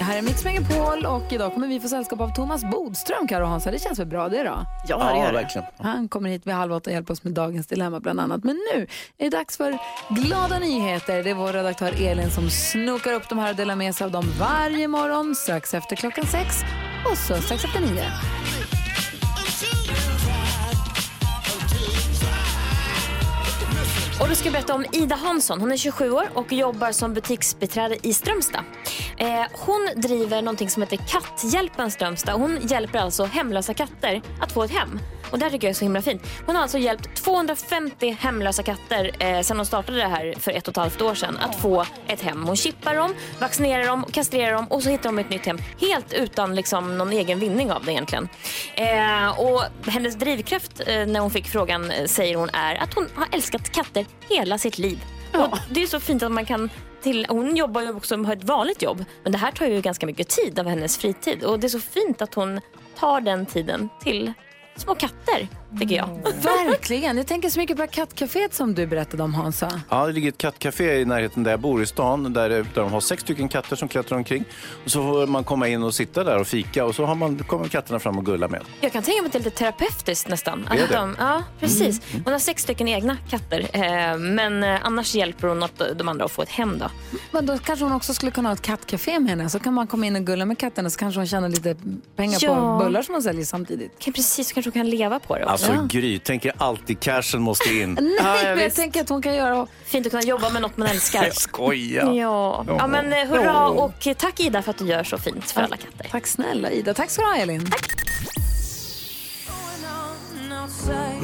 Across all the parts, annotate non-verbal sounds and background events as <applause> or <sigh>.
Det här är Mix Megapol och idag kommer vi få sällskap av Thomas Bodström, Karo och Hansa. Det känns väl bra det då? Ja, det gör det. verkligen. Han kommer hit vid halv åtta och hjälper oss med dagens dilemma bland annat. Men nu är det dags för glada nyheter. Det är vår redaktör Elin som snokar upp de här och delar med sig av dem varje morgon strax efter klockan sex och så strax efter nio. Och du ska berätta om Ida Hansson. Hon är 27 år och jobbar som butiksbiträde i Strömstad. Eh, hon driver någonting som heter Katthjälpen Strömstad. Hon hjälper alltså hemlösa katter att få ett hem. Och det här tycker jag är så himla fint. Hon har alltså hjälpt 250 hemlösa katter eh, sedan hon startade det här för ett och ett halvt år sedan att få ett hem. Hon chippar dem, vaccinerar dem, kastrerar dem och så hittar de ett nytt hem. Helt utan liksom, någon egen vinning av det egentligen. Eh, och hennes drivkraft eh, när hon fick frågan eh, säger hon är att hon har älskat katter hela sitt liv. Och det är så fint att man kan till, hon jobbar ju också med ett vanligt jobb men det här tar ju ganska mycket tid av hennes fritid och det är så fint att hon tar den tiden till små katter tycker jag. Verkligen. Jag tänker så mycket på kattcaféet som du berättade om Hansa. Ja, det ligger ett kattcafé i närheten där jag bor i stan där, där de har sex stycken katter som klättrar omkring. Och så får man komma in och sitta där och fika och så har man, kommer katterna fram och gullar med. Jag kan tänka mig att det är lite terapeutiskt nästan. Det är det. de, ja, precis. Hon har sex stycken egna katter eh, men eh, annars hjälper hon åt de andra att få ett hem då. Men då kanske hon också skulle kunna ha ett kattcafé med henne. Så kan man komma in och gulla med katterna så kanske hon tjänar lite pengar Ja. på bullar som hon säljer samtidigt. Kan precis, kanske hon kan leva på det också. Alltså Gry, tänker alltid cashen måste in. <laughs> Nej, men jag visst. tänker att hon kan göra... Fint att kunna jobba med något man <laughs> älskar. Skoja! Ja. ja, men eh, hurra och eh, tack Ida för att du gör så fint för alla katter. Tack snälla Ida. Tack ska du ha Elin.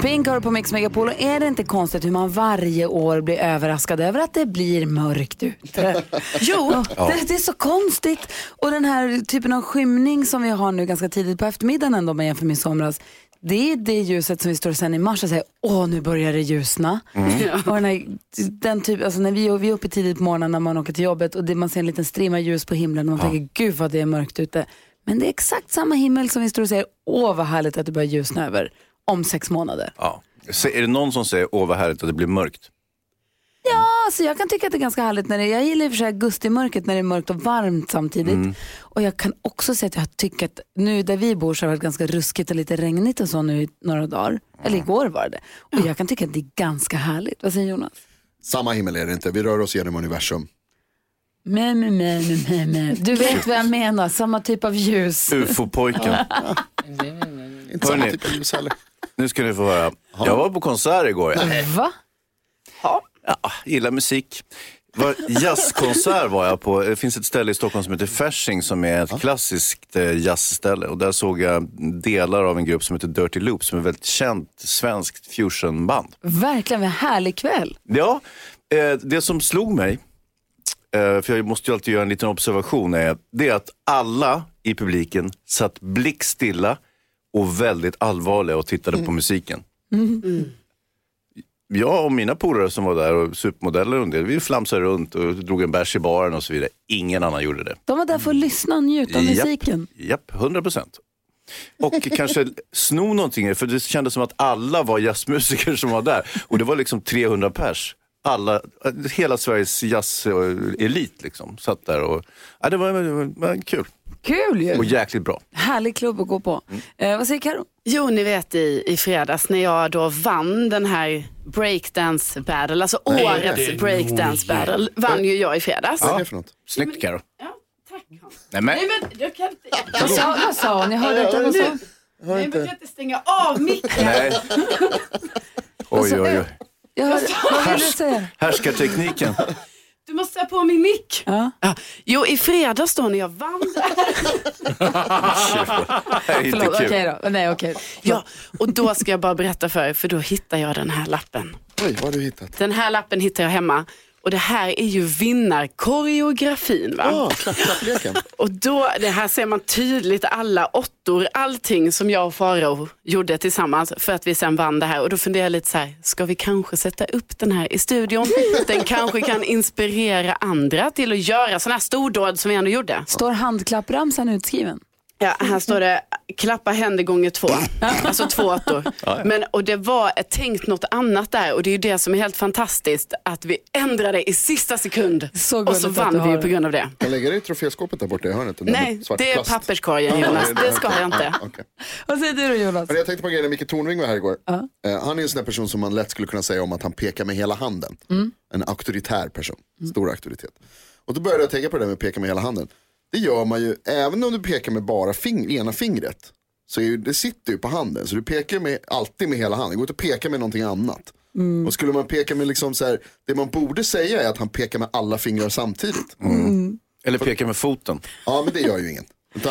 Pink har på Mix Megapol och är det inte konstigt hur man varje år blir överraskad över att det blir mörkt ute? <laughs> jo, det, det är så konstigt. Och den här typen av skymning som vi har nu ganska tidigt på eftermiddagen ändå om man jämför med i somras. Det är det ljuset som vi står sen i mars och säger åh nu börjar det ljusna. <laughs> Och den här, den typ, alltså när vi, vi är uppe tidigt på morgonen när man åker till jobbet och det, man ser en liten strimma ljus på himlen och man tänker gud vad det är mörkt ute. Men det är exakt samma himmel som vi står och säger åh vad härligt att det börjar ljusna över om sex månader. Ja. Så är det någon som säger åh vad härligt att det blir mörkt? Ja, alltså jag kan tycka att det är ganska härligt när det jag gillar i och för sig augustimörkret när det är mörkt och varmt samtidigt. Och jag kan också säga att jag tycker att nu där vi bor så har det varit ganska ruskigt och lite regnigt och så nu i några dagar. Eller igår var det. Och jag kan tycka att det är ganska härligt. Vad säger Jonas? Samma himmel är det inte, vi rör oss genom universum. Men, men, men, men, men, men. Du vet vad jag menar, samma typ av ljus. Ufo-pojken. Inte samma Hörrni. typ av ljus heller. Nu ska ni få höra. Jag var på konsert igår. Va? ja, gillar musik. Var, jazzkonsert var jag på. Det finns ett ställe i Stockholm som heter Fasching som är ett klassiskt eh, jazzställe. Och där såg jag delar av en grupp som heter Dirty Loop som är ett väldigt känt svenskt fusionband. Verkligen en härlig kväll. Ja, eh, det som slog mig, eh, för jag måste ju alltid göra en liten observation, är, det är att alla i publiken satt blickstilla och väldigt allvarliga och tittade på musiken. Jag och mina polare som var där och supermodeller och en del, vi flamsade runt och drog en bärs i baren och så vidare. Ingen annan gjorde det. De var där för att lyssna och njuta av musiken. Japp, japp 100 procent. Och <laughs> kanske sno någonting, för det kändes som att alla var jazzmusiker som var där. Och det var liksom 300 pers. Alla, hela Sveriges jazzelit liksom satt där och, ja, det var, det var kul Kul ju. och jäkligt bra. Härlig klubb att gå på. Eh, vad säger Karo? Jo, ni vet i, i fredags när jag då vann den här breakdance battle, alltså årets breakdance battle, vann ju jag i fredags. Vad är det för något? Snyggt Karo. Ja, tack Hans. Nej, men, Nej men jag kan inte, Vad sa, vad sa hon? Jag hörde inte. Vad sa hon? nej, men jag kan inte stänga av micken. nej. <laughs> Oj, oj, oj. Jag hörde, vad vill du säga? Härskartekniken. Du måste säga på min mick. Ja. Ja. Jo, i fredags då när jag vann <laughs> det är inte Förlåt, kul. okej då. Nej, okej. Ja, och då ska jag bara berätta för er, för då hittar jag den här lappen. Oj, vad har du hittat? Den här lappen hittar jag hemma Och det här är ju vinnarkoreografin. Va? Klapp, klappleken. <laughs> Och då, det här ser man tydligt alla åttor, allting som jag och Farao gjorde tillsammans för att vi sen vann det här. Och då funderar jag lite så här, ska vi kanske sätta upp den här i studion? <laughs> Den kanske kan inspirera andra till att göra sådana här stordåd som vi ändå gjorde. Står handklappramsan utskriven? Ja, här står det klappa händer gånger två. Alltså två åttor. <laughs> Men, och det var ett tänkt något annat där och det är ju det som är helt fantastiskt att vi ändrade i sista sekund. Så och så vann vi har ju på grund av det. Jag lägger det i troféskåpet där borta i hörnet. Nej, det är plast. papperskorgen Jonas. Det ska jag inte. <laughs> Okej. Vad säger du då Jonas? Men jag tänkte på grejen när Micke Tornving var här igår. Eh, han är en sån där person som man lätt skulle kunna säga om att han pekar med hela handen. En auktoritär person, stor auktoritet. Och då började jag tänka på det där med att peka med hela handen. Det gör man ju, även om du pekar med bara fing- ena fingret. Så är ju, det sitter ju på handen, så du pekar med, alltid med hela handen. Det går inte att peka med någonting annat. Och skulle man peka med liksom så här, det man borde säga är att han pekar med alla fingrar samtidigt. Eller peka med foten. Ja men det gör ju ingen.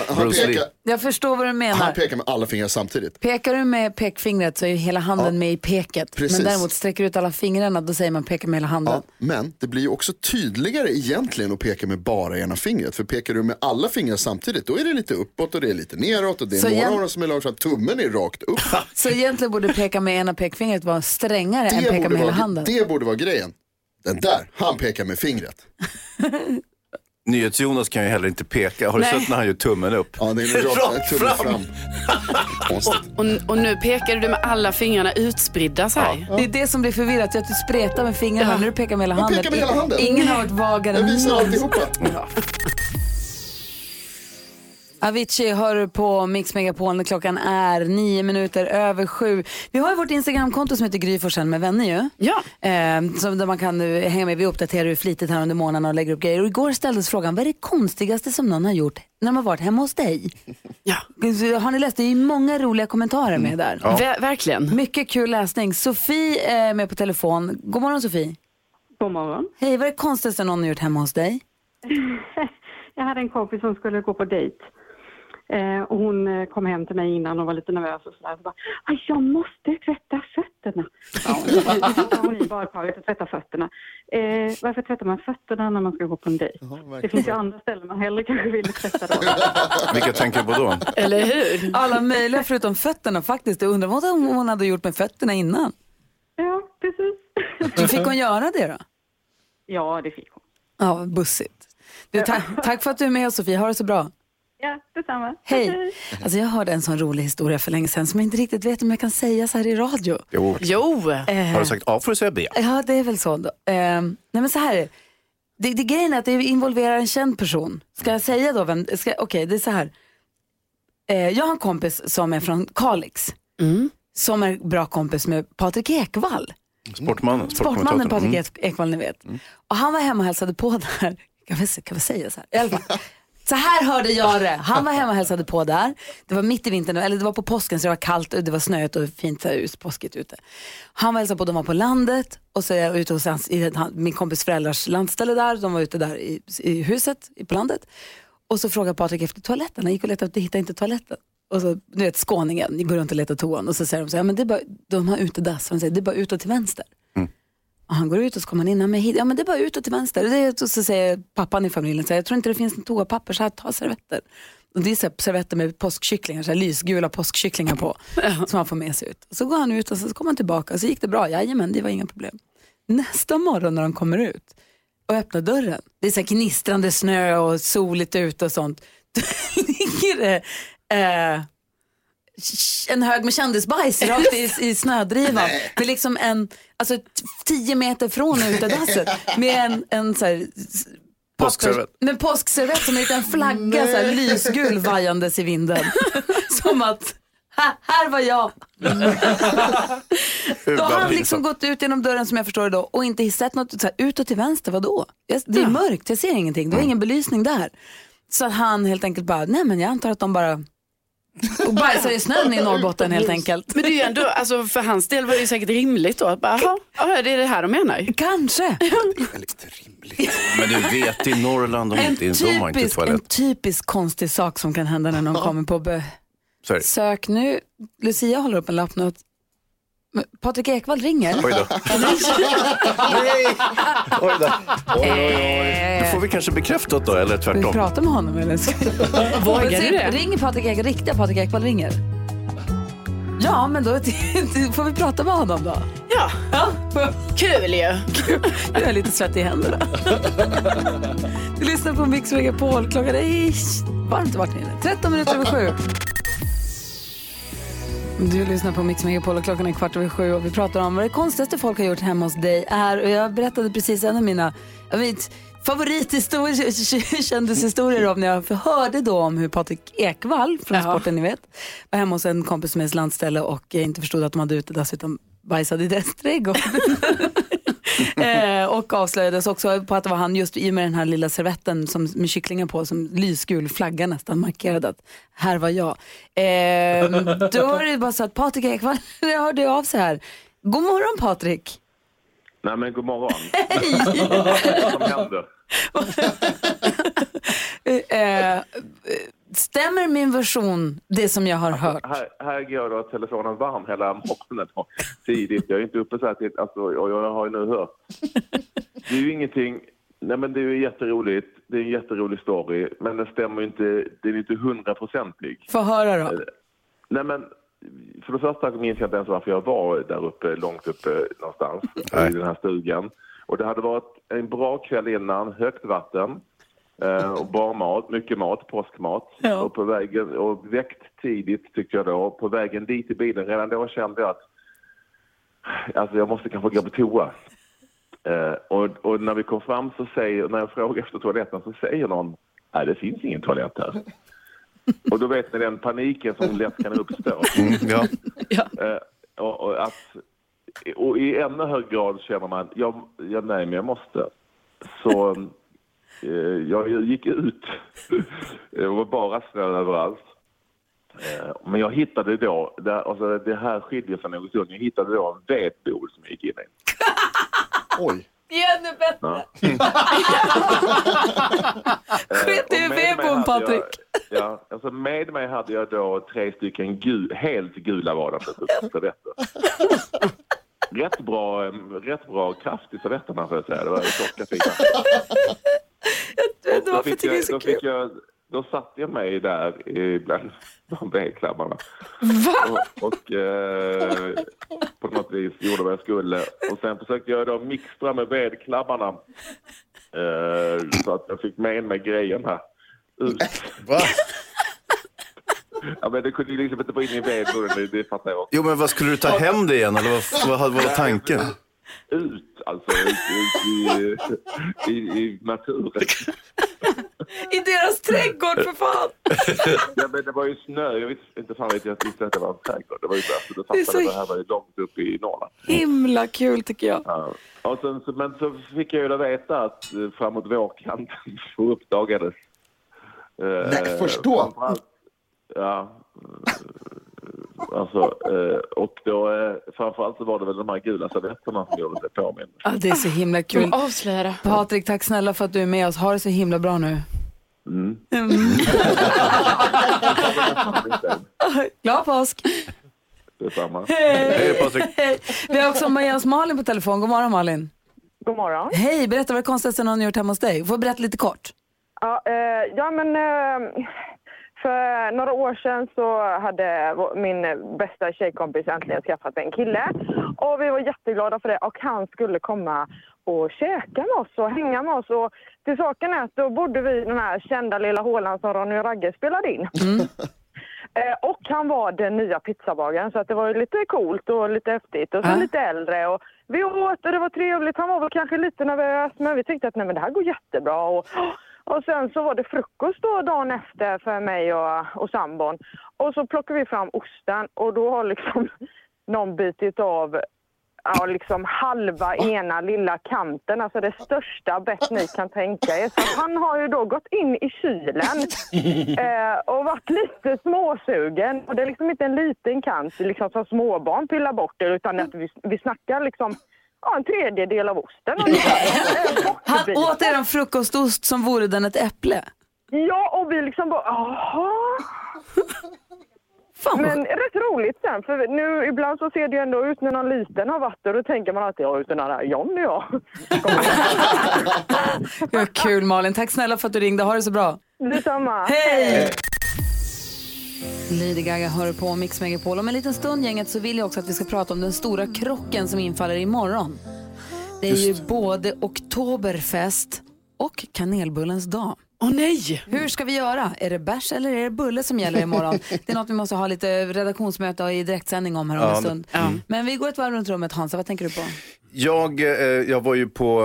Han, Bruce Lee. pekar, Jag förstår vad du menar. han pekar med alla fingrar samtidigt. Pekar du med pekfingret så är hela handen med i peket. Precis. Men däremot sträcker du ut alla fingrarna då säger man peka med hela handen. Ja, men det blir ju också tydligare egentligen att peka med bara ena fingret. För pekar du med alla fingrar samtidigt då är det lite uppåt och det är lite neråt och det är Så några igen- dem som är långsamt. Tummen är rakt upp. <laughs> Så egentligen borde peka med ena pekfingret vara strängare än peka med hela vara, handen. det borde vara grejen. Den där, han pekar med fingret. <laughs> NyhetsJonas kan ju heller inte peka. Har du Nej. sett när han gör tummen upp? Ja, det är Rakt fram. fram. Konstigt. Och, och nu pekar du med alla fingrarna utspridda så här. Det är det som blir förvirrat, att du spretar med fingrarna Ja. när du pekar med hela Jag handen. pekar med hela handen. Ingen har varit vagare Jag än visar någon. alltihopa. Avicii hör du på Mix Megapol när klockan är nio minuter över sju. Vi har ju vårt Instagramkonto som heter Gry Forssell med vänner ju. Ja. Eh, som där man kan eh, hänga med. Vi uppdaterar ju flitigt här under månaden och lägger upp grejer. Och igår ställdes frågan, vad är det konstigaste som någon har gjort när de har varit hemma hos dig? <laughs> Ja. Har ni läst? Det är ju många roliga kommentarer med där. Ver- verkligen. Mycket kul läsning. Sofie är med på telefon. God morgon Sofie. God morgon. Hej, vad är det konstigaste någon har gjort hemma hos dig? <laughs> Jag hade en kompis som skulle gå på dejt. Eh, och hon eh, kom hem till mig innan och var lite nervös och sådär. Så bara, "Aj, jag måste tvätta fötterna. Ja, så hon i badkaret och tvätta fötterna. Eh, varför tvättar man fötterna när man ska gå på en dejt? det finns ju andra ställen man hellre kanske vill tvätta då. <laughs> Vilka tänker du på då? Eller hur? Alla möjliga förutom fötterna faktiskt. Jag undrar vad hon hade gjort med fötterna innan. ja, precis. Fick hon göra det då? ja, det fick hon. Ja, bussigt. Du, ta- tack för att du är med Sofie, ha det så bra. Ja, detsamma. Hej. Alltså jag hörde en sån rolig historia för länge sedan som jag inte riktigt vet om jag kan säga så här i radio. Jo. Jo. Har du sagt A får du säga B. Ja, det är väl så. Då. Eh, nej men så här, det, det grejen är att det involverar en känd person. Ska jag säga då vem, okej det är så här. Eh, jag har en kompis som är från Kalix. Som är bra kompis med Patrik Ekwall. Sportmannen. Sportmannen Patrik Mm. Ek- Ekwall ni vet. Och han var hemma och hälsade på där. Kan vi, kan vi säga så här? I alla fall. <laughs> Så här hörde jag det. Han var hemma och hälsade på där. Det var mitt i vintern, eller det var på påsken så det var kallt och det var snöigt och fint så här, påskigt ute. Han var och hälsade på, de var på landet och så är jag ute hos hans, i han- min kompis föräldrars landställe där. De var ute där i, i huset på landet. Och så frågade Patrik efter toaletten. Han gick och letade och hittade inte toaletten. Och så, du vet skåningen, ni går runt och letar toan och så säger de så här, ja, men det är bara, de har utedass. Han säger, det är bara utåt till vänster. Och han går ut och så kommer han in, "Ja, men hit, ja men det är bara utåt till vänster. Och Det och så säger pappan i familjen, så här, jag tror inte det finns något toapapper, så här, ta servetter. Och det är så här, servetter med påskkycklingar, så här, lysgula påskkycklingar på, <laughs> som han får med sig ut. Och så går han ut och så kommer han tillbaka och så gick det bra, jajamän det var inga problem. Nästa morgon när de kommer ut och öppnar dörren, det är så här gnistrande snö och soligt ute och sånt, <laughs> då ligger det eh, en hög med kändisbajs <laughs> rakt i, i snödrivan. Med liksom en, alltså tio meter från utedasset. Med en, en så här, Påskservett. Med en påskservett som en liten flagga, så här, lysgul vajandes i vinden. <laughs> som att, här, här var jag. <laughs> Då har han liksom gått ut genom dörren som jag förstår det då och inte sett något, så här, utåt till vänster, vadå? Jag- Det är mörkt, jag ser ingenting, det var ingen belysning där. Så att han helt enkelt bara, nej men jag antar att de bara och bajsar i snön i Norrbotten helt enkelt. Men det är ju ändå, alltså för hans del var det ju säkert rimligt då. Att bara, "Jaha, ja, det är det här de menar. Kanske. <laughs> Väldigt rimligt. Men du vet, i Norrland, de, En inte, de har inte typisk, en toalett. typisk konstig sak som kan hända när någon kommer på be- Så är det. sök nu. Lucia håller upp en lapp nu. Patrik Ekwall ringer. Oj då. Nej! <laughs> Oj då. Oj, oj, oj. Då får vi kanske bekräftat då, eller Ska vi tvärtom. prata med honom eller? <laughs> Vågar du det? Ringer Patrik Ekwall, riktiga Patrik Ekwall ringer? Ja, men då <laughs> får vi prata med honom då. Ja, kul ju. Jag är lite svettig i händerna. Du lyssnar på Mix Megapol. Klockan är varmt inne. 13 minuter över sju. Du lyssnar på Mix Megapol och klockan är kvart över sju och vi pratar om vad det konstigaste folk har gjort hemma hos dig är. Och jag berättade precis en av mina vet, favorithistorier, <laughs> kändishistorier om när jag hörde då om hur Patrik Ekwall från sporten ni vet var hemma hos en kompis med ett landställe och inte förstod att de hade utedass utan bajsade i deras trädgård. <laughs> <laughs> eh, och avslöjades också på att det var han just i med den här lilla servetten som, med kycklingar på som lysgul flagga nästan markerade att här var jag. Eh, <laughs> då var det bara så att Patrik Ekwall <laughs> hörde av sig här. God morgon Patrik! Nej men god morgon. Hej! Vad som händer? eh, stämmer min version det som jag har hört? Här, här går då telefonen varm hela morgonen och tidigt. Jag är inte uppe så här tidigt, alltså, och jag har ju nu hört. Det är ju ingenting, nej men det är ju jätteroligt, det är en jätterolig story, men den stämmer ju inte, det är inte hundraprocentig. Få höra då. Nej men, för det första minns jag inte ens varför jag var där uppe, långt uppe någonstans, Nej. i den här stugan. Och det hade varit en bra kväll innan, högt vatten. Eh, och bra mat, mycket mat, påskmat. Ja. Och, på vägen, och väckt tidigt tyckte jag då. På vägen dit i bilen, redan då kände jag att alltså jag måste kanske gå på toa. Eh, och, och när vi kom fram så säger, när jag frågar efter toaletten så säger någon, nej det finns ingen toalett här. <laughs> och då vet ni den paniken som lätt kan uppstå. Mm, ja. Eh, och, och, att, och i ännu högre grad känner man, jag, jag, nej men jag måste. Så jag gick ut. <laughs> Det var bara snö överallt. Eh, men jag hittade då, där, alltså det här skiljer sig något jag hittade då en vedbod som jag gick in i. <laughs> Oj. Ännu bättre! Ja. <laughs> Sket Eh, i och med mig vedboden, hade Patrik. Jag, ja, alltså med mig hade jag då tre stycken gul, helt gula vardagsser. servetter. Rätt bra, eh, rätt bra kraft i servetterna får jag säga. Det var tjocka fina. Jag vet inte Då varför jag tycker det är så kul. jag, då satte jag mig där i- bland <laughs> de vedklabbarna. Va? Och, och eh, på något vis gjorde vad jag skulle. Och sen försökte jag då mixtra med vedklabbarna. Eh, så att jag fick med mig grejerna ut. <laughs> Va? Ja, men det kunde ju liksom inte vara inne i det, det fattar jag också. Jo, men vad skulle du ta hem det igen? Eller vad, vad, vad var tanken? Ut, alltså, ut, ut i, i, i naturen. I deras trädgård för fan! <laughs> Ja, men det var ju snö, jag visste inte fan vet jag visste att det var en trädgård. Det var ju därför det Det fattade så- det här var ju långt upp i Norrland. Himla kul tycker jag. Ja. Och sen, så, men så fick jag ju då veta att eh, framåt vårkanten <laughs> så uppdagades... Eh, Nej, först då? framförallt- Ja. Alltså, eh, och då eh, framförallt så var det väl de här gula servetterna som gjorde sig påminna. Ja, det är så himla kul. Avslöjade. Patrik, tack snälla för att du är med oss. Ha det så himla bra nu. Mm. <laughs> Glad påsk! Detsamma. Hej Patrik. Hej. Vi har också med oss Malin på telefon. God morgon Malin. God morgon. Hej, berätta vad det konstigaste någon gjort hemma hos dig. Får berätta lite kort. Ja, eh, ja men eh, för några år sedan så hade min bästa tjejkompis äntligen skaffat en kille. Och vi var jätteglada för det och han skulle komma och käka med oss och hänga med oss. Och till saken är att då bodde vi i den här kända lilla hålan som Ronny och Ragge spelade in. <laughs> Eh, och han var den nya pizzabagaren så att det var lite coolt och lite häftigt och så Ja. lite äldre. Och vi åt och det var trevligt. Han var väl kanske lite nervös men vi tyckte att nej, men det här går jättebra. Och, och sen så var det frukost då dagen efter för mig och, och sambon. Och så plockade vi fram osten och då har liksom <laughs> någon bitit av ja, liksom halva ena lilla kanten, alltså det största bett ni kan tänka er. Så han har ju då gått in i kylen <laughs> eh, och varit lite småsugen. Och det är liksom inte en liten kant liksom som småbarn pillar bort det, utan att vi, vi snackar liksom ja, en tredjedel av osten. <laughs> Han åt er en frukostost som vore den ett äpple. Ja, och vi liksom bara, jaha. Fan, Men rätt roligt sen, för nu ibland så ser det ju ändå ut när någon liten har varit och då tänker man alltid ja, den där Johnny ja. <laughs> Ja, kul Malin, tack snälla för att du ringde. Ha det så bra. Detsamma. Hej! Lady Gaga hör på Mix Megapol. Om en liten stund gänget så vill jag också att vi ska prata om den stora krocken som infaller imorgon. Det är ju både Oktoberfest och kanelbullens dag. Åh nej! Hur ska vi göra? Är det bärs eller är det bulle som gäller imorgon? <laughs> Det är något vi måste ha lite redaktionsmöte och i direktsändning om här om en Ja, stund. mm. Men vi går ett varv runt rummet. Hansa, vad tänker du på? Jag, eh, jag var ju på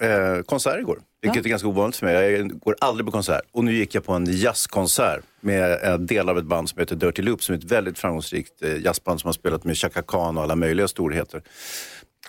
eh, konsert igår, vilket är ganska ovanligt för mig. Jag går aldrig på konsert. Och nu gick jag på en jazzkonsert med en del av ett band som heter Dirty Loop, som är ett väldigt framgångsrikt eh, jazzband som har spelat med Chaka Khan och alla möjliga storheter.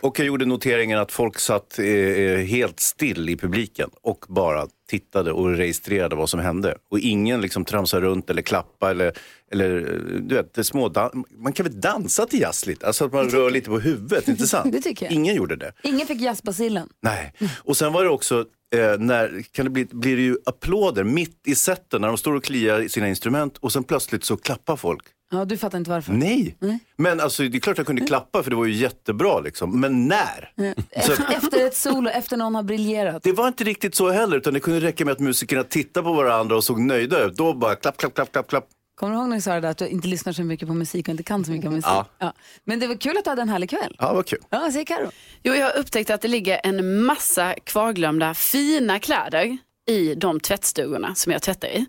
Och jag gjorde noteringen att folk satt eh, eh, helt still i publiken och bara tittade och registrerade vad som hände. Och ingen liksom tramsade runt eller klappa eller, eller eh, du vet, små man kan väl dansa till jazz lite? Alltså att man rör lite på huvudet, inte sant? <laughs> Det tycker jag. Ingen gjorde det. Ingen fick jazzbasillen. Nej. Och sen var det också, eh, när, kan det bli, blir det ju applåder mitt i sätten när de står och kliar i sina instrument och sen plötsligt så klappar folk. Ja, du fattar inte varför. Nej. Nej. Men alltså det är klart jag kunde klappa för det var ju jättebra liksom. Men när? Efter, <laughs> efter ett solo, efter någon har briljerat. det var inte riktigt så heller utan det kunde räcka med att musikerna tittade på varandra och såg nöjda ut. Då bara klapp, klapp, klapp, klapp, klapp. Kommer du ihåg när du sa det där att du inte lyssnar så mycket på musik och inte kan så mycket om musik? Ja. Men det var kul att du hade en härlig kväll. Ja, vad kul. Ja, säger Karo? Jo, jag har upptäckt att det ligger en massa kvarglömda fina kläder i de tvättstugorna som jag tvättar i.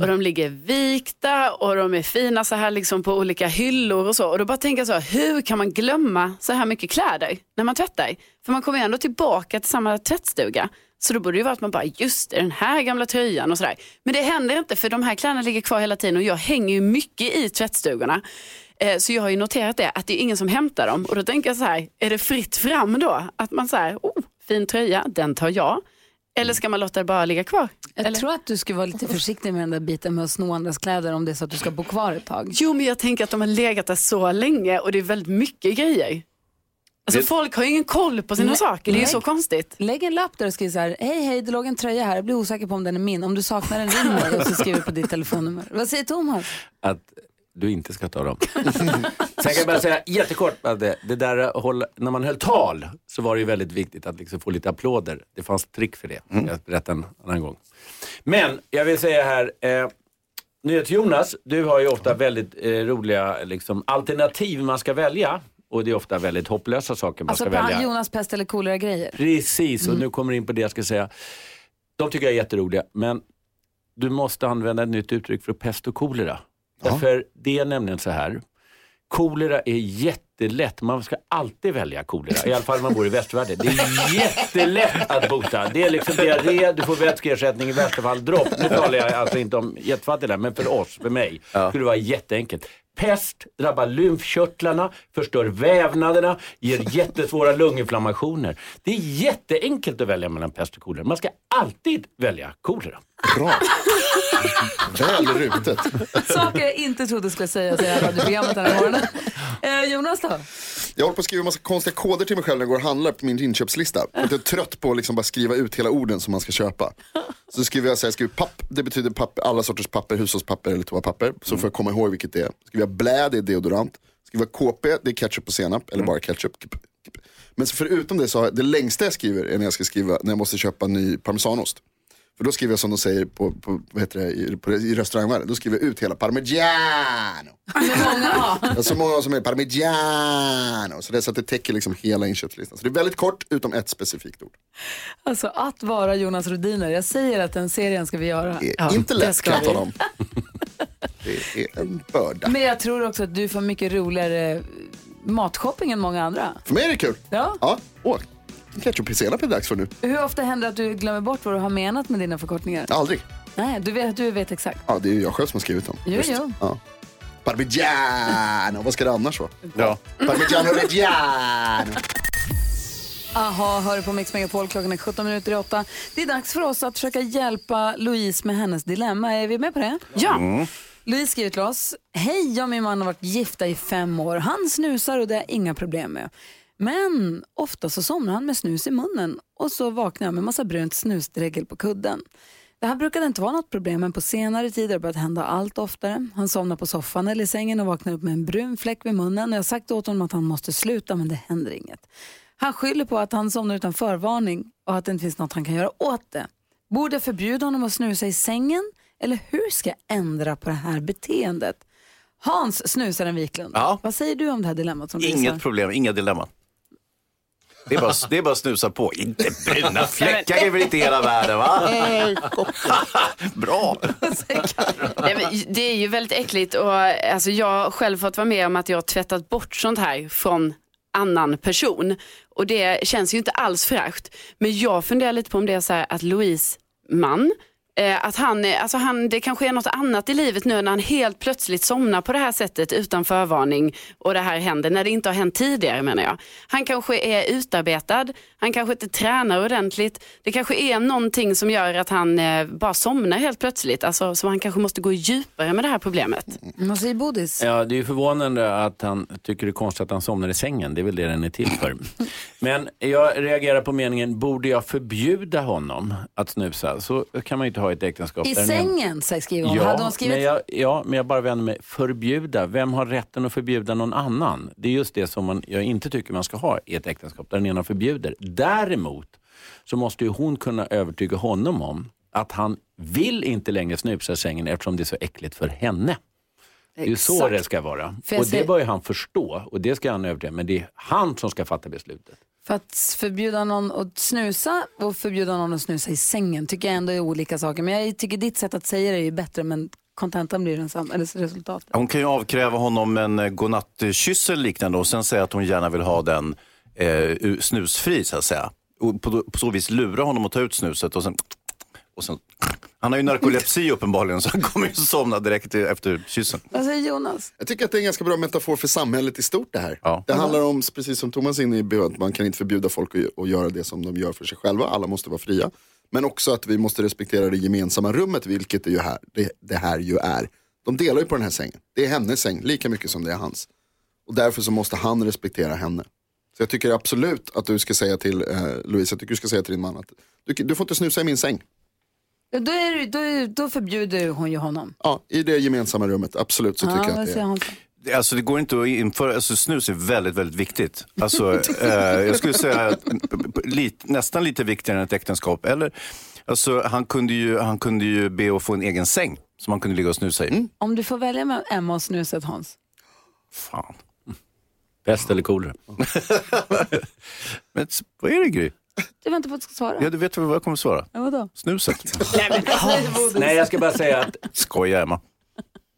Och de ligger vikta och de är fina så här liksom på olika hyllor och så. Och då bara tänker jag så, här, hur kan man glömma så här mycket kläder när man tvättar? För man kommer ju ändå tillbaka till samma tvättstuga. Så då borde det ju vara att man bara, just det, den här gamla tröjan och sådär. Men det händer inte för de här kläderna ligger kvar hela tiden och jag hänger ju mycket i tvättstugorna. Eh, Så jag har ju noterat det, att det är ingen som hämtar dem. Och då tänker jag så här, är det fritt fram då? Att man säger, oh, fin tröja, den tar jag. Eller ska man låta det bara ligga kvar? Jag Eller? tror att du ska vara lite försiktig med den där biten med att sno andras kläder om det är så att du ska bo kvar ett tag. Jo, men jag tänker att de har legat där så länge och det är väldigt mycket grejer. Alltså Det- folk har ju ingen koll på sina Nej, saker, det är ju så konstigt. Lägg en lapp där och skriv så här, hej hej det låg en tröja här, jag blir osäker på om den är min. Om du saknar den ring mig och så skriver du på ditt telefonnummer. Vad säger Thomas? att du inte ska ta dem. <laughs> Sen kan jag bara säga jättekort det, det där håll, när man höll tal så var det ju väldigt viktigt att liksom få lite applåder. Det fanns trick för det. Jag berättar en annan gång. Men jag vill säga här, eh, NyhetsJonas, du har ju ofta väldigt eh, roliga liksom, alternativ man ska välja. Och det är ofta väldigt hopplösa saker man Alltså ska på välja. Jonas pest eller kolera grejer. Precis, och nu kommer jag in på det jag ska säga. De tycker jag är jätteroliga, men du måste använda ett nytt uttryck för pest och kolera. Därför det är nämligen så här. Kolera är jättelätt. Man ska alltid välja kolera. I alla fall om man bor i västvärlden. Det är jättelätt att bota. Det är liksom diarré, du får vätskeersättning, i värsta fall dropp. Nu talar jag alltså inte om jättefattiga, men för oss, för mig, skulle det vara jätteenkelt. Pest drabbar lymfkörtlarna, förstör vävnaderna, ger <laughs> jättesvåra lunginflammationer. Det är jätteenkelt att välja mellan pest och kolera. Man ska alltid välja kolera. Bra. Väl rutet. Saker jag inte trodde skulle sägas i det här radioprogrammet den här morgonen. Eh, Jonas då? Jag håller på att skriva massa konstiga koder till mig själv när jag går och handlar på min inköpslista. För att jag är trött på att liksom bara skriva ut hela orden som man ska köpa. Så skriver jag, så här, jag skriver papp, det betyder papper, alla sorters papper, hushållspapper eller toapapper. Så får jag komma ihåg vilket det är. Skriver jag blä, det är deodorant. Skriver jag KP, det är ketchup och senap, eller bara ketchup. Men så förutom det så har jag, det längsta jag skriver är när jag ska skriva, när jag måste köpa ny parmesanost. För då skriver jag som de säger på, på, vad heter det, i, på, i restaurangvärlden, då skriver jag ut hela parmigiano. Ja, Så många som är parmigiano. Så det är så att det täcker liksom hela inköpslistan. Så det är väldigt kort utom ett specifikt ord. Alltså att vara Jonas Rodiner. Jag säger att den serien ska vi göra. Det är inte det lätt kan jag tala om. Det är en börda. Men jag tror också att du får mycket roligare matshopping än många andra. För mig är det kul. Ja. Ja, åh, ketchup och senap är det dags för nu. Hur ofta händer det att du glömmer bort vad du har menat med dina förkortningar? Aldrig. Nej, du vet, du vet exakt. Ja, det är ju jag själv som har skrivit dem. Jo, Just. jo. Ja. Parmigiano, vad ska det annars vara? Ja. Parmigiano Reggiano. Aha, hör på Mix Megapol. Klockan är 17 minuter i 8. Det är dags för oss att försöka hjälpa Louise med hennes dilemma. Är vi med på det? Ja. Louise skriver till oss. Hej, jag och min man har varit gifta i fem år. Han snusar och det har jag inga problem med. Men ofta så somnar han med snus i munnen och så vaknar jag med massa brunt snusdregel på kudden. Det här brukade inte vara något problem men på senare tid har det börjat hända allt oftare. Han somnar på soffan eller i sängen och vaknar upp med en brun fläck vid munnen. Jag har sagt åt honom att han måste sluta men det händer inget. Han skyller på att han somnar utan förvarning och att det inte finns något han kan göra åt det. Borde jag förbjuda honom att snusa i sängen eller hur ska jag ändra på det här beteendet? Hans snusaren Wiklund, Ja. vad säger du om det här dilemmat som Inget problem, inga dilemman. Det är, bara, det är bara att snusa på. Inte bruna fläckar är väl inte hela världen va? <laughs> Bra. Nej, men det är ju väldigt äckligt och alltså, jag har själv fått vara med om att jag har tvättat bort sånt här från annan person och det känns ju inte alls fräscht. Men jag funderar lite på om det är så här att Louise man att han, alltså han, det kanske är något annat i livet nu när han helt plötsligt somnar på det här sättet utan förvarning och det här händer när det inte har hänt tidigare menar jag. Han kanske är utarbetad, han kanske inte tränar ordentligt. Det kanske är någonting som gör att han eh, bara somnar helt plötsligt. Alltså, så han kanske måste gå djupare med det här problemet. Vad säger Bodis? Ja, det är ju förvånande att han tycker det är konstigt att han somnar i sängen. Det är väl det den är till för. Men jag reagerar på meningen, borde jag förbjuda honom att snusa? Så kan man ju inte ha ett äktenskap. I sängen, säger skriver hon. Ja, Hade hon skrivit men jag, ja, men jag bara vänder mig. Förbjuda. Vem har rätten att förbjuda någon annan? Det är just det som man, jag inte tycker man ska ha i ett äktenskap, där den ena förbjuder. Däremot så måste ju hon kunna övertyga honom om att han vill inte längre snusa i sängen eftersom det är så äckligt för henne. Det är ju så det ska vara. För Och det säger- bör ju han förstå och det ska han övertyga. Men det är han som ska fatta beslutet. För att förbjuda någon att snusa och förbjuda någon att snusa i sängen tycker jag ändå är olika saker. Men jag tycker ditt sätt att säga det är ju bättre men kontentan blir densamma, eller resultatet. Hon kan ju avkräva honom en eh, godnattkyss eller liknande och sen säga att hon gärna vill ha den eh, snusfri så att säga. Och på, på så vis lura honom att ta ut snuset och sen, och sen han har ju narkolepsi uppenbarligen så han kommer ju somna direkt efter kyssen. Vad säger Jonas? Jag tycker att det är en ganska bra metafor för samhället i stort det här. Ja. Det handlar om, precis som Thomas inne i, att man kan inte förbjuda folk att, att göra det som de gör för sig själva. Alla måste vara fria. Men också att vi måste respektera det gemensamma rummet, vilket det, ju här, det, det här ju är. De delar ju på den här sängen. Det är hennes säng, lika mycket som det är hans. Och därför så måste han respektera henne. Så jag tycker absolut att du ska säga till eh, Louise, jag tycker du ska säga till din man att du, du får inte snusa i min säng. Då, är, då, då förbjuder hon ju honom. Ja, i det gemensamma rummet, absolut så tycker jag att det är. Alltså det går inte att införa, alltså snus är väldigt, väldigt viktigt. Alltså, <laughs> eh, jag skulle säga att, lit, nästan lite viktigare än ett äktenskap. Eller, alltså, han, kunde ju, han kunde ju be att få en egen säng som han kunde ligga och snusa i. Om du får välja med Emma och snuset Hans. Fan. Pest eller kolera? <laughs> Men vad är det Gry? Du väntar på att du ska svara. Ja, du vet väl vad jag kommer svara? Ja, vadå? Snuset. <laughs> Nej, jag ska bara säga att Skoja Emma.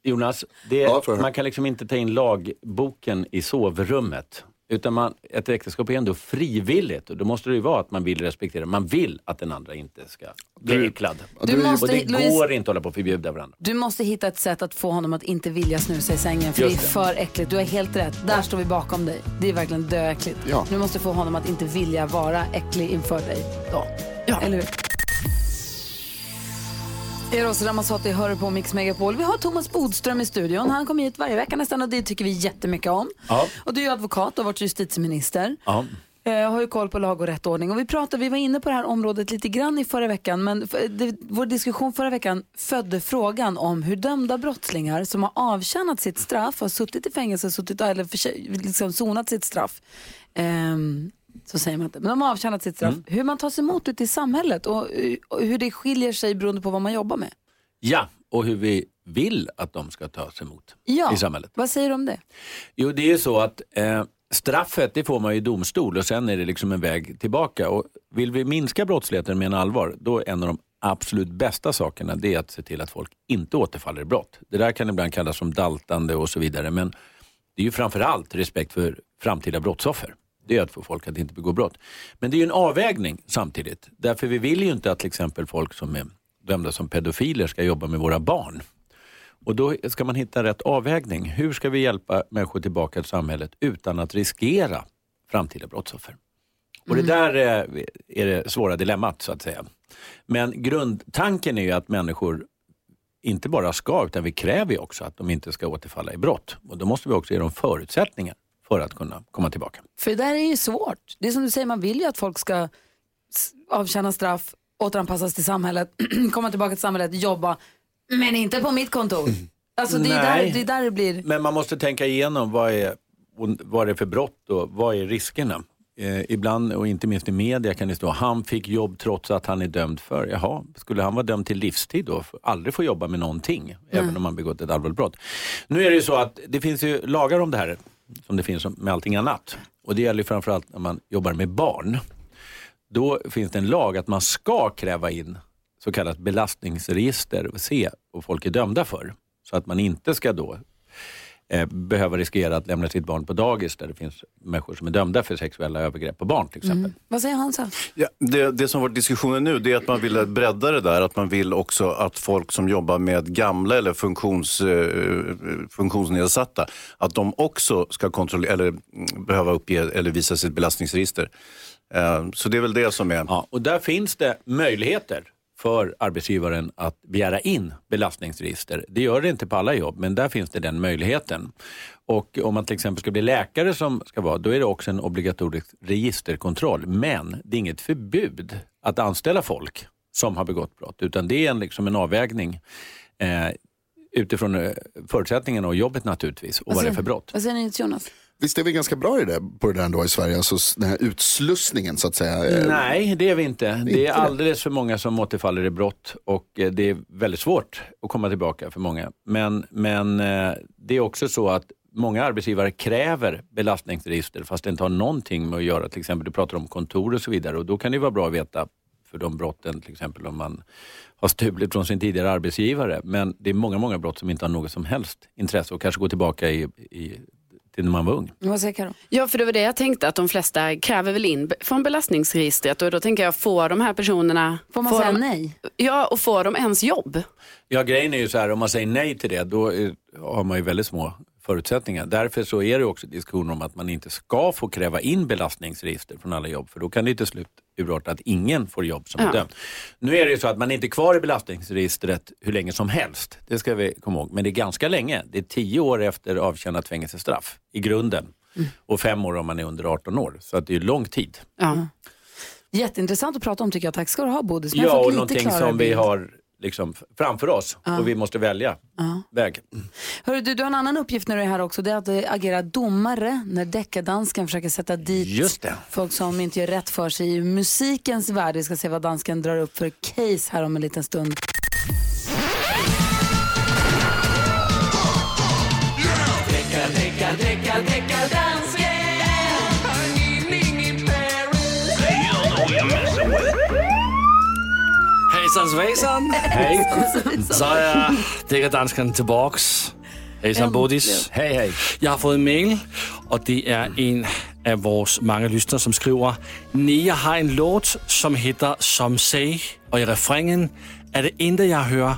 Jonas, det, Ja, får jag höra. man kan liksom inte ta in lagboken i sovrummet. Utan man, ett äktenskap är ändå frivilligt och då måste det ju vara att man vill respektera, man vill att den andra inte ska bli äcklad. Du måste- och det Louise- går inte att hålla på och förbjuda varandra. Du måste hitta ett sätt att få honom att inte vilja snusa i sängen för Just det är det. för äckligt. Du har helt rätt. Där står vi bakom dig. Det är verkligen döäckligt. Ja. Du måste få honom att inte vilja vara äcklig inför dig då. Eller hur? Eros Ramazzotti hör på Mix Megapol. Vi har Thomas Bodström i studion. Han kommer hit varje vecka nästan och det tycker vi jättemycket om. Ja. Och du är advokat och har varit justitieminister. Ja. Jag har ju koll på lag och rättordning. Och vi, pratade, vi var inne på det här området lite grann i förra veckan. Men det, vår diskussion förra veckan födde frågan om hur dömda brottslingar som har avtjänat sitt straff, har suttit i fängelse, suttit, eller för, liksom sonat sitt straff. ehm, så säger man inte. Men de har avtjänat sitt straff. Hur man tas emot ute i samhället och, och hur det skiljer sig beroende på vad man jobbar med. ja, och hur vi vill att de ska tas emot Ja, i samhället. vad säger du om det? Jo, det är ju så att eh, straffet det får man i domstol och sen är det liksom en väg tillbaka. Och vill vi minska brottsligheten med en allvar, då är en av de absolut bästa sakerna det är att se till att folk inte återfaller i brott. Det där kan ibland kallas som daltande och så vidare, men det är ju framför allt respekt för framtida brottsoffer. Det är att få folk att inte begå brott. Men det är ju en avvägning samtidigt. Därför vi vill ju inte att till exempel folk som är dömda som pedofiler ska jobba med våra barn. Och då ska man hitta rätt avvägning. Hur ska vi hjälpa människor tillbaka till samhället utan att riskera framtida brottsoffer? Och det där är, är det svåra dilemmat så att säga. Men grundtanken är ju att människor inte bara ska, utan vi kräver också att de inte ska återfalla i brott. Och då måste vi också ge dem förutsättningar för att kunna komma tillbaka. För det där är ju svårt. Det är som du säger, man vill ju att folk ska avtjäna straff återanpassas till samhället, <clears throat> komma tillbaka till samhället, jobba, men inte på mitt kontor. <laughs> Alltså det är, där, det är där det blir... Men man måste tänka igenom vad är, vad är det för brott och vad är riskerna? Eh, ibland, och inte minst i media, kan det stå han fick jobb trots att han är dömd för. Jaha, skulle han vara dömd till livstid då? Aldrig få jobba med någonting, även om man begått ett allvarligt brott. Nu är det ju så att det finns ju lagar om det här, som det finns med allting annat. Och det gäller framförallt när man jobbar med barn. Då finns det en lag att man ska kräva in så kallat belastningsregister och se vad folk är dömda för. Så att man inte ska då behöva riskera att lämna sitt barn på dagis där det finns människor som är dömda för sexuella övergrepp på barn till exempel. Vad säger Hansa? Ja, det, det som var diskussionen nu det är att man vill bredda det där. Att man vill också att folk som jobbar med gamla eller funktions, eh, funktionsnedsatta, att de också ska kontrollera, eller mm, behöva uppge eller visa sitt belastningsregister. Eh, Så det är väl det som är... Ja, och där finns det möjligheter för arbetsgivaren att begära in belastningsregister. Det gör det inte på alla jobb, men där finns det den möjligheten. Och om man till exempel ska bli läkare som ska vara, då är det också en obligatorisk registerkontroll. Men det är inget förbud att anställa folk som har begått brott, utan det är en, liksom en avvägning eh, utifrån eh, förutsättningarna och jobbet naturligtvis och vad det är för brott. Vad säger ni Jonas? Visst är vi ganska bra i det, på det där ändå i Sverige, alltså den här utslussningen så att säga. eh, Nej, det är vi inte. Det är alldeles för många som återfaller i brott och eh, det är väldigt svårt att komma tillbaka för många. Men, men eh, det är också så att många arbetsgivare kräver belastningsregister fast det inte har någonting med att göra. Till exempel, du pratar om kontor och så vidare och då kan det vara bra att veta för de brotten, till exempel om man har stulit från sin tidigare arbetsgivare. Men det är många, många brott som inte har något som helst intresse och kanske gå tillbaka i, i, till när man var ung. Vad säger Karo? Ja, för det var det jag tänkte att de flesta kräver väl in från belastningsregistret och då tänker jag, får de här personerna... Får man får säga de, nej? Ja, och får de ens jobb? Ja, grejen är ju så här, om man säger nej till det, då har man ju väldigt små förutsättningar. Därför så är det också diskussion om att man inte ska få kräva in belastningsregister från alla jobb, för då kan det till slut urarta att ingen får jobb som Ja. är dömd. Nu är det ju så att man inte är kvar i belastningsregistret hur länge som helst, det ska vi komma ihåg. Men det är ganska länge, det är tio år efter avtjänat fängelsestraff i grunden. Och fem år om man är under 18 år, så att det är lång tid. Ja. Jätteintressant att prata om tycker jag. Tack ska du ha Bodis. Jag Ja, och någonting som vi bild. har liksom framför oss och vi måste välja väg. Hörru, du, du har en annan uppgift när du är här också. Det är att eh, agera domare när deckardansken försöker sätta dit Just det. folk som inte gör rätt för sig i musikens värld. Vi ska se vad dansken drar upp för case här om en liten stund. Hejsan svejsan! Hej! <laughs> Så är Dækkerdansken tillbaks. Hejsan Bodis. Hej, hej. Jag har fått en mail och det är en av våra många lyssnare som skriver Nia har en låt som heter Som säg och i refrängen är det enda jag hör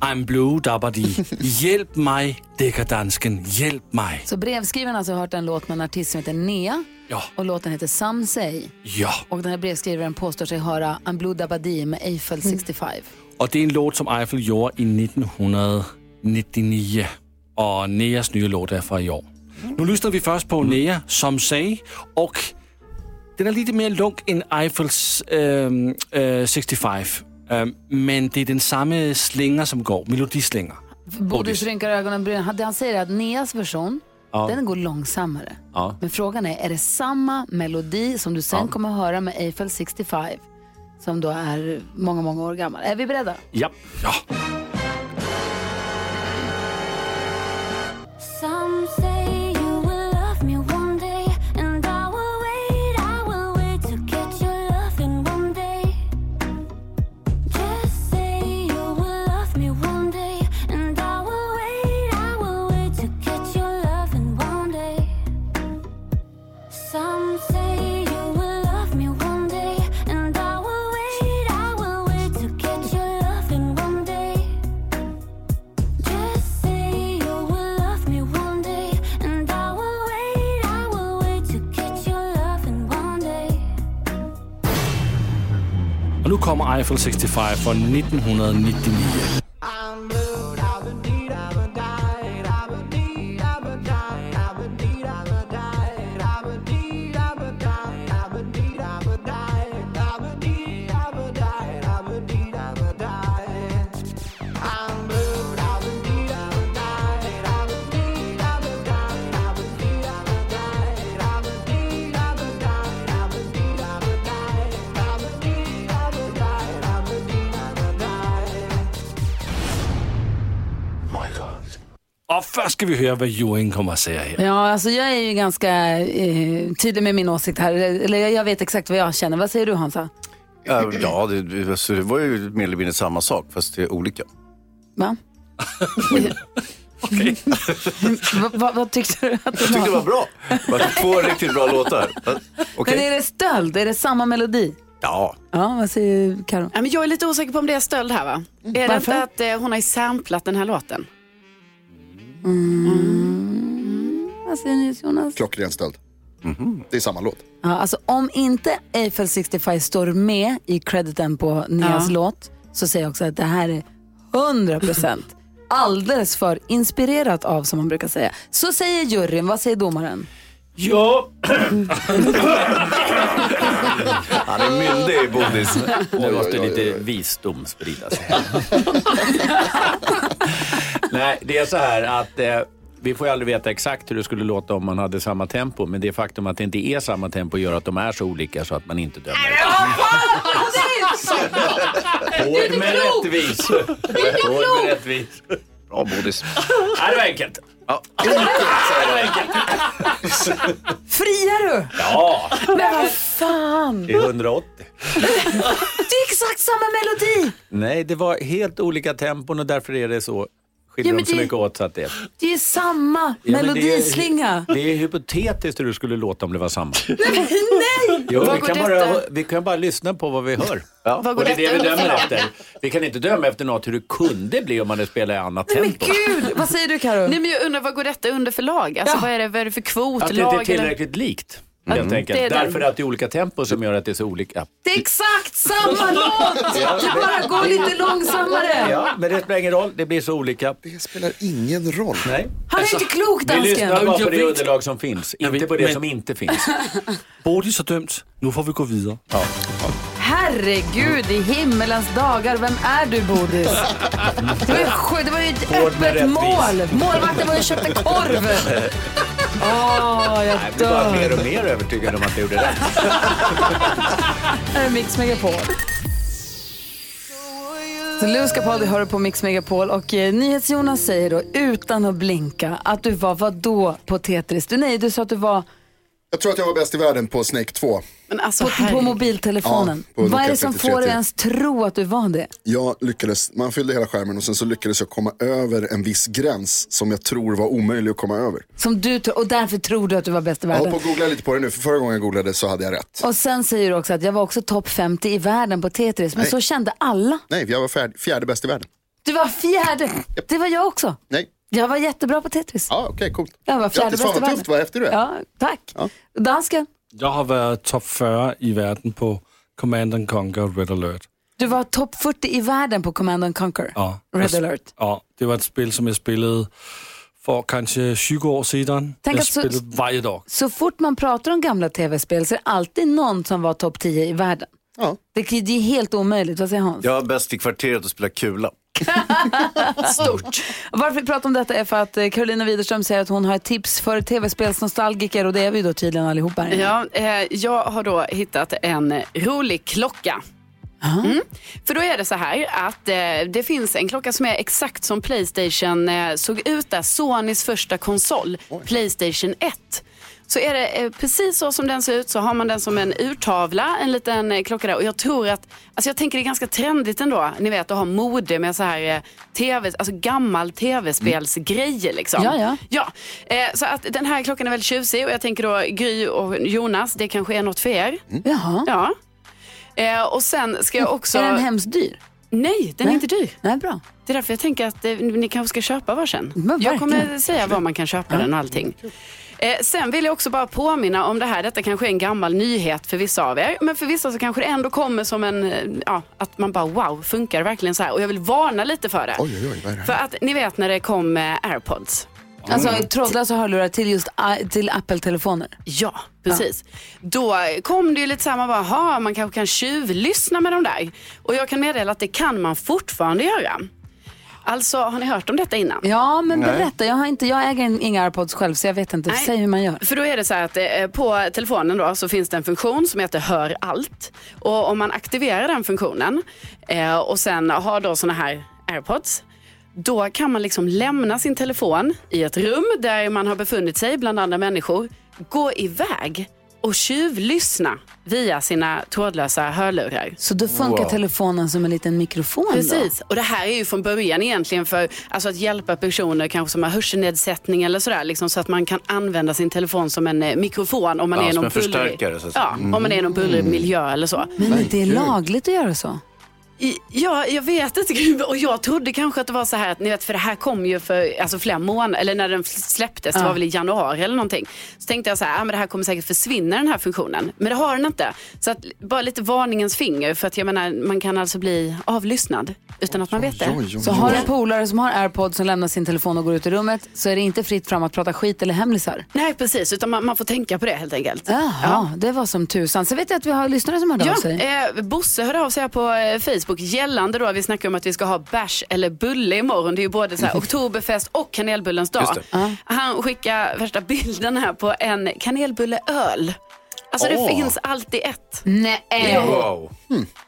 I'm blue dabbadi. <laughs> Hjälp mig Dækkerdansken, hjälp mig. Så brevskrivaren har alltså hört en låt med en artist som heter Nea Ja, och låten heter Some Say. ja. Och den här brevskrivaren påstår sig höra I'm Blue Dabadi med Eiffel 65. Och det är en låt som Eiffel gjorde i 1999. Och Neas nya låt är från i år. Nu lyssnar vi först på Nea, som säger. Och den är lite mer lång än Eiffels ehm, eh, 65. Ehm, men det är den samma slinga som går, melodislinga. Bodis rynkar ögonen. bryn. Det han säger är att Neas version, Ja. den går långsammare. Ja. Men frågan är, är det samma melodi som du sen Ja. kommer att höra med Eiffel 65? Som då är många, många år gammal. Är vi beredda? Ja. Ja. Nu kommer Eiffel 65 från 1999. Höra vad Johan kommer att säga här. Ja, alltså jag är ju ganska eh, tydlig med min åsikt här. Eller jag vet exakt vad jag känner. Vad säger du Hansa? Ja, ja det, alltså, det var ju mer eller mindre samma sak fast det är olika. Va? <laughs> Va- va- vad tyckte du att det Jag tyckte det var bra. Det var två riktigt bra låtar. Okej. Men är det stöld? Är det samma melodi? Ja. Ja, vad säger Karo? Ja, men jag är lite osäker på om det är stöld här va? Är det inte att eh, hon har samplat den här låten? Vad säger ni Jonas? Klockren stöld. Det är samma låt. Ja, alltså, om inte Eiffel 65 står med i crediten på Nias Ja. låt så säger jag också att det här är 100% <laughs> alldeles för inspirerat av som man brukar säga. Så säger juryn, vad säger domaren? Ja. Han är myndig i bodis. Nu måste lite visdom spridas. Nej, det är så här att eh, vi får ju aldrig veta exakt hur det skulle låta om man hade samma tempo. Men det faktum att det inte är samma tempo gör att de är så olika så att man inte dömer. Hård med rättvis. Hård med rättvis. Bra bodis. Ja, det var enkelt. Ja. Friar du? Ja, Men vad fan! det är 180. Det är exakt samma melodi! Nej, det var helt olika tempon och därför är det så. Skiljer Ja, men de så det- mycket åt så att det Det är samma Ja, men melodislinga. Det är, det är hypotetiskt hur det skulle låta om det var samma. <laughs> Nej! Jo, Vad vi, kan bara, vi kan bara lyssna på vad vi hör. Vad går Och det är det vi dömer efter. Vi kan inte döma efter något hur det kunde bli om man hade spelat i annat Men tempo. gud, vad säger du Karo? Nej, men jag undrar vad går detta under för lag? Alltså, Ja. vad, är det, vad är det för kvot? Att det inte är eller? tillräckligt likt. Helt det enkelt. är den. Därför att det är olika tempo som gör att det är så olika. Det är exakt samma <laughs> låt! Det bara går lite långsammare. Ja, men det spelar ingen roll. Det blir så olika. Det spelar ingen roll. Nej. Han är inte klok Vi dansken. lyssnar bara på det underlag som finns, inte på det men- som inte finns. <laughs> Bodis har dömt. Nu får vi gå vidare. Herregud i himmelens dagar, vem är du Bodis? Det var ju, sj- det var ju ett Hård öppet rättvis. mål. Målvakten var ju och köpte korv. <laughs> Åh, jag Jag blir bara dör. mer och mer övertygad om att jag gjorde rätt. Här är Mix Megapol. Så Louis Capaldi hör på Mix Megapol och eh, NyhetsJonas säger då utan att blinka att du var vad då på Tetris? Du, nej, du sa att du var Jag tror att jag var bäst i världen på Snake 2. Men alltså, på, på mobiltelefonen. Ja, på vad är det som 3310. får dig ens tro att du var det? Jag lyckades, man fyllde hela skärmen och sen så lyckades jag komma över en viss gräns som jag tror var omöjlig att komma över. Som du och därför tror du att du var bäst i Jag håller världen. på att googla lite på det nu, för förra gången jag googlade så hade jag rätt. Och sen säger du också att jag var också topp 50 i världen på Tetris. Men Nej. så kände alla. Nej, jag var fjärde, fjärde bäst i världen. Du var fjärde. Det var jag också. Nej, Jag var jättebra på Tetris. ja okej coolt. Jag var fjärde Grattis, bäst i världen. tufft, vad häftig du är. Ja, tack. Ja. Dansken, Jag har varit topp 40 i världen på Command and Conquer Red Alert. du var topp 40 i världen på Command and Conquer. Ja. Red Jag- alert. Ja, det var ett spel som jag spelade för kanske 20 år sedan. Tänk jag att så- spelade varje dag. Så fort man pratar om gamla tv-spel så är det alltid någon som var topp 10 i världen. Ja. Det, det är helt omöjligt, vad säger Hans? Jag var bäst i kvarteret att spela kula. <laughs> Stort. Varför vi pratar om detta är för att eh, Carolina Widerström säger att hon har ett tips för tv-spelsnostalgiker och det är vi då tydligen allihop här. Ja, eh, jag har då hittat en rolig klocka. Mm. För då är det så här att eh, det finns en klocka som är exakt som Playstation eh, såg ut där, Sonys första konsol, Playstation 1. Så är det eh, precis så som den ser ut så har man den som en urtavla, en liten eh, klocka där. Och jag tror att, alltså jag tänker det är ganska trendigt ändå, ni vet att ha mode med så här eh, tv, alltså gammal tv-spelsgrejer liksom. Ja, ja. Ja, eh, så att den här klockan är väldigt tjusig och jag tänker då Gry och Jonas, det kanske är något för er. Jaha. Ja. Eh, och sen ska jag också... Är den hemskt dyr? Nej, den är inte dyr. Nej, bra. Det är därför jag tänker att eh, ni kanske ska köpa varsin. Jag kommer säga var man kan köpa den och allting. Eh, sen vill jag också bara påminna om det här. Detta kanske är en gammal nyhet för vissa av er. Men för vissa så kanske det ändå kommer som en, eh, ja, att man bara wow, funkar det verkligen så här? Och jag vill varna lite för det. Oj, oj, oj, vad är det För att ni vet när det kom eh, airpods. Alltså trådlösa hörlurar till just i- till Apple-telefoner. Ja, precis. Då kom det ju lite så här, man bara, "Ha, man kanske kan tjuvlyssna med de där. Och jag kan meddela att det kan man fortfarande göra. Alltså, har ni hört om detta innan? Ja, men berätta. Jag, har inte, jag äger inga airpods själv så jag vet inte. Nej. Säg hur man gör. För då är det så här att eh, på telefonen då så finns det en funktion som heter Hör allt. Och om man aktiverar den funktionen eh, och sen har då såna här airpods Då kan man liksom lämna sin telefon i ett rum där man har befunnit sig bland andra människor, gå iväg och tjuvlyssna via sina trådlösa hörlurar. Så då funkar Wow. telefonen som en liten mikrofon Precis, då? och det här är ju från början egentligen för alltså att hjälpa personer kanske som har hörselnedsättning eller sådär, liksom, så att man kan använda sin telefon som en eh, mikrofon om man Ja, är någon säga. ja, om man är i någon bullrig Mm. miljö eller så. Men är det lagligt att göra så? Ja, jag vet inte. Gud, Och jag trodde kanske att det var så här, att, ni vet, för det här kom ju för alltså, flera månader, eller när den släpptes, det Ja. var väl i januari eller någonting. Så tänkte jag så här, ah, men det här kommer säkert försvinna den här funktionen. Men det har den inte. Så att, bara lite varningens finger, för att jag menar, man kan alltså bli avlyssnad utan att man vet det. Så har en polare som har airpods som lämnar sin telefon och går ut i rummet så är det inte fritt fram att prata skit eller hemlisar? Nej, precis, utan man, man får tänka på det helt enkelt. Jaha, det var som tusan. Så vet jag att vi har lyssnare som hörde av Ja, sig. eh, Bosse hörde av sig här på eh, Facebook gällande då, vi snackar om att vi ska ha bärs eller bulle imorgon. Det är ju både så här, oktoberfest och kanelbullens dag. Han skickar värsta bilden här på en kanelbulleöl. Alltså det finns alltid ett. Nej. Jo.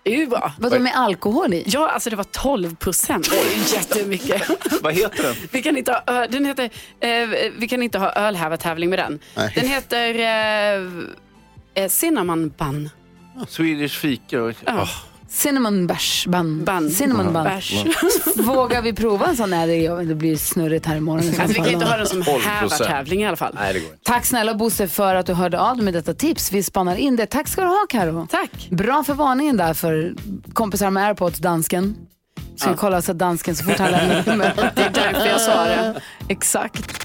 Det är ju bra. Vadå med alkohol i? Ja, alltså det var 12 procent. Det är ju jättemycket. <laughs> Vad heter den? Vi kan inte ha, den heter, eh, vi kan inte ha ölhävartävling med den. Nej. Den heter eh, eh, Cinnamon Bun. Swedish fika. och- Ah. Cinnamon bärs, ban. Ban. Cinnamon. Bärs. Vågar vi prova en sån? Nej, det, blir snurrigt här imorgon. i så Alltså, vi kan inte ha den som hävartävling i alla fall. Nej, det går inte. Tack snälla Bosse för att du hörde av dig med detta tips. Vi spanar in det. Tack ska du ha Karo. Tack. Bra för varningen där för kompisar med airpods, dansken. Ska Ja. kolla så att dansken så fort han lämnar rummet. <laughs> Det är därför jag sa det. Exakt.